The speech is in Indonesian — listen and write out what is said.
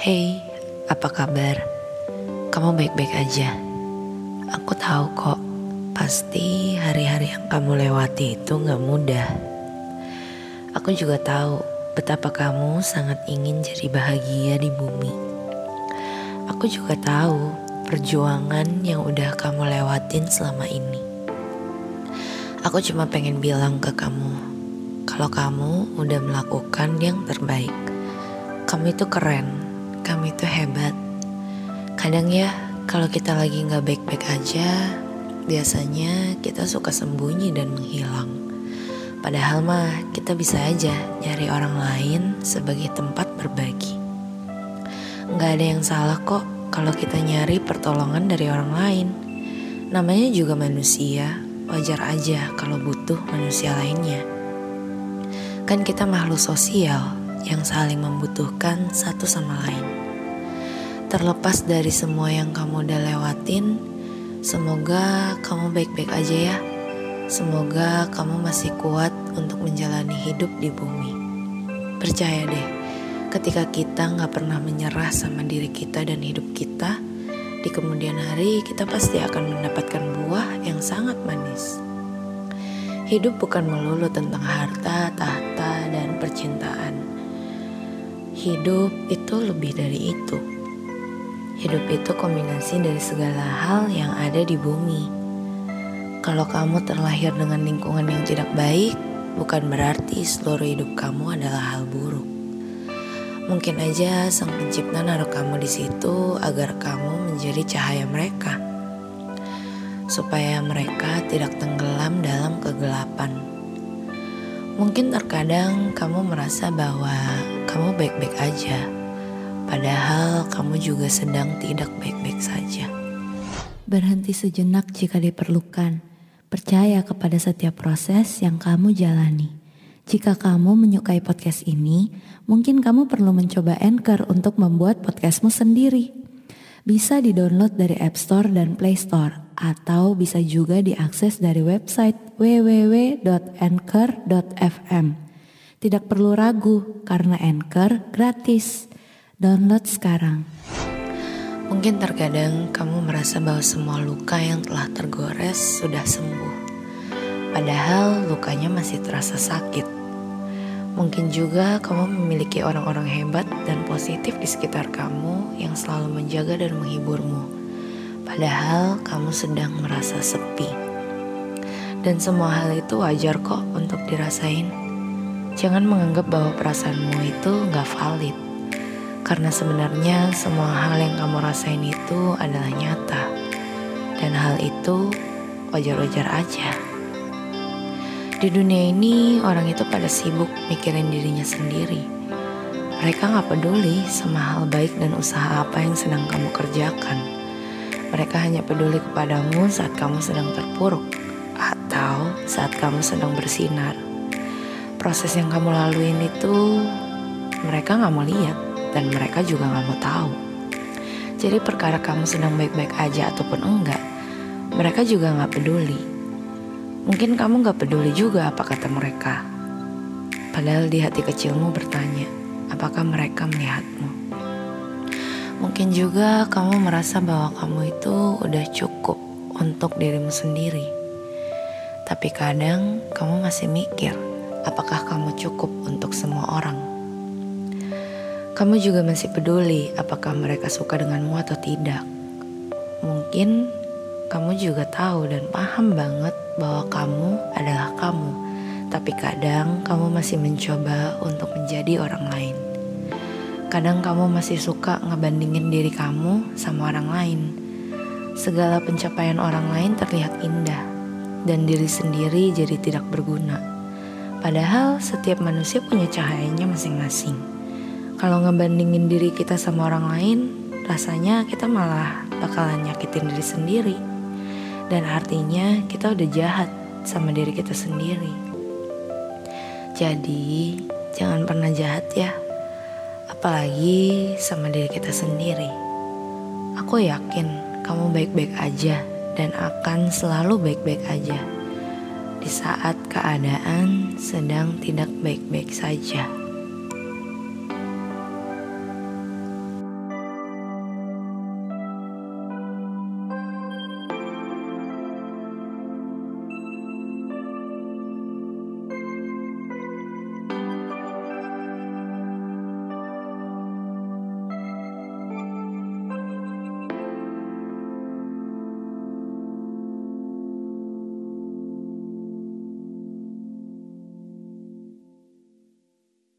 Hey, apa kabar? Kamu baik-baik aja? Aku tahu kok, pasti hari-hari yang kamu lewati itu gak mudah. Aku juga tahu betapa kamu sangat ingin jadi bahagia di bumi. Aku juga tahu perjuangan yang udah kamu lewatin selama ini. Aku cuma pengen bilang ke kamu, kalau kamu udah melakukan yang terbaik. Kamu itu keren kamu itu hebat. Kadang ya, kalau kita lagi nggak baik-baik aja, biasanya kita suka sembunyi dan menghilang. Padahal mah kita bisa aja nyari orang lain sebagai tempat berbagi. Nggak ada yang salah kok kalau kita nyari pertolongan dari orang lain. Namanya juga manusia, wajar aja kalau butuh manusia lainnya. Kan kita makhluk sosial yang saling membutuhkan satu sama lain. Terlepas dari semua yang kamu udah lewatin, semoga kamu baik-baik aja ya. Semoga kamu masih kuat untuk menjalani hidup di bumi. Percaya deh, ketika kita nggak pernah menyerah sama diri kita dan hidup kita, di kemudian hari kita pasti akan mendapatkan buah yang sangat manis. Hidup bukan melulu tentang harta, tahta, dan percintaan. Hidup itu lebih dari itu. Hidup itu kombinasi dari segala hal yang ada di bumi. Kalau kamu terlahir dengan lingkungan yang tidak baik, bukan berarti seluruh hidup kamu adalah hal buruk. Mungkin aja Sang Pencipta naruh kamu di situ agar kamu menjadi cahaya mereka, supaya mereka tidak tenggelam dalam kegelapan. Mungkin terkadang kamu merasa bahwa kamu baik-baik aja Padahal kamu juga sedang tidak baik-baik saja. Berhenti sejenak jika diperlukan. Percaya kepada setiap proses yang kamu jalani. Jika kamu menyukai podcast ini, mungkin kamu perlu mencoba Anchor untuk membuat podcastmu sendiri. Bisa di-download dari App Store dan Play Store, atau bisa juga diakses dari website www.anchor.fm. Tidak perlu ragu, karena Anchor gratis. Download sekarang. Mungkin terkadang kamu merasa bahwa semua luka yang telah tergores sudah sembuh. Padahal lukanya masih terasa sakit. Mungkin juga kamu memiliki orang-orang hebat dan positif di sekitar kamu yang selalu menjaga dan menghiburmu. Padahal kamu sedang merasa sepi. Dan semua hal itu wajar kok untuk dirasain. Jangan menganggap bahwa perasaanmu itu gak valid karena sebenarnya semua hal yang kamu rasain itu adalah nyata. Dan hal itu wajar-wajar aja. Di dunia ini orang itu pada sibuk mikirin dirinya sendiri. Mereka gak peduli sama hal baik dan usaha apa yang sedang kamu kerjakan. Mereka hanya peduli kepadamu saat kamu sedang terpuruk atau saat kamu sedang bersinar. Proses yang kamu laluin itu mereka gak mau lihat dan mereka juga gak mau tahu. Jadi perkara kamu sedang baik-baik aja ataupun enggak, mereka juga gak peduli. Mungkin kamu gak peduli juga apa kata mereka. Padahal di hati kecilmu bertanya, apakah mereka melihatmu? Mungkin juga kamu merasa bahwa kamu itu udah cukup untuk dirimu sendiri. Tapi kadang kamu masih mikir, apakah kamu cukup untuk semua orang? Kamu juga masih peduli apakah mereka suka denganmu atau tidak. Mungkin kamu juga tahu dan paham banget bahwa kamu adalah kamu, tapi kadang kamu masih mencoba untuk menjadi orang lain. Kadang kamu masih suka ngebandingin diri kamu sama orang lain. Segala pencapaian orang lain terlihat indah, dan diri sendiri jadi tidak berguna. Padahal setiap manusia punya cahayanya masing-masing. Kalau ngebandingin diri kita sama orang lain, rasanya kita malah bakalan nyakitin diri sendiri. Dan artinya kita udah jahat sama diri kita sendiri. Jadi, jangan pernah jahat ya. Apalagi sama diri kita sendiri. Aku yakin kamu baik-baik aja dan akan selalu baik-baik aja di saat keadaan sedang tidak baik-baik saja.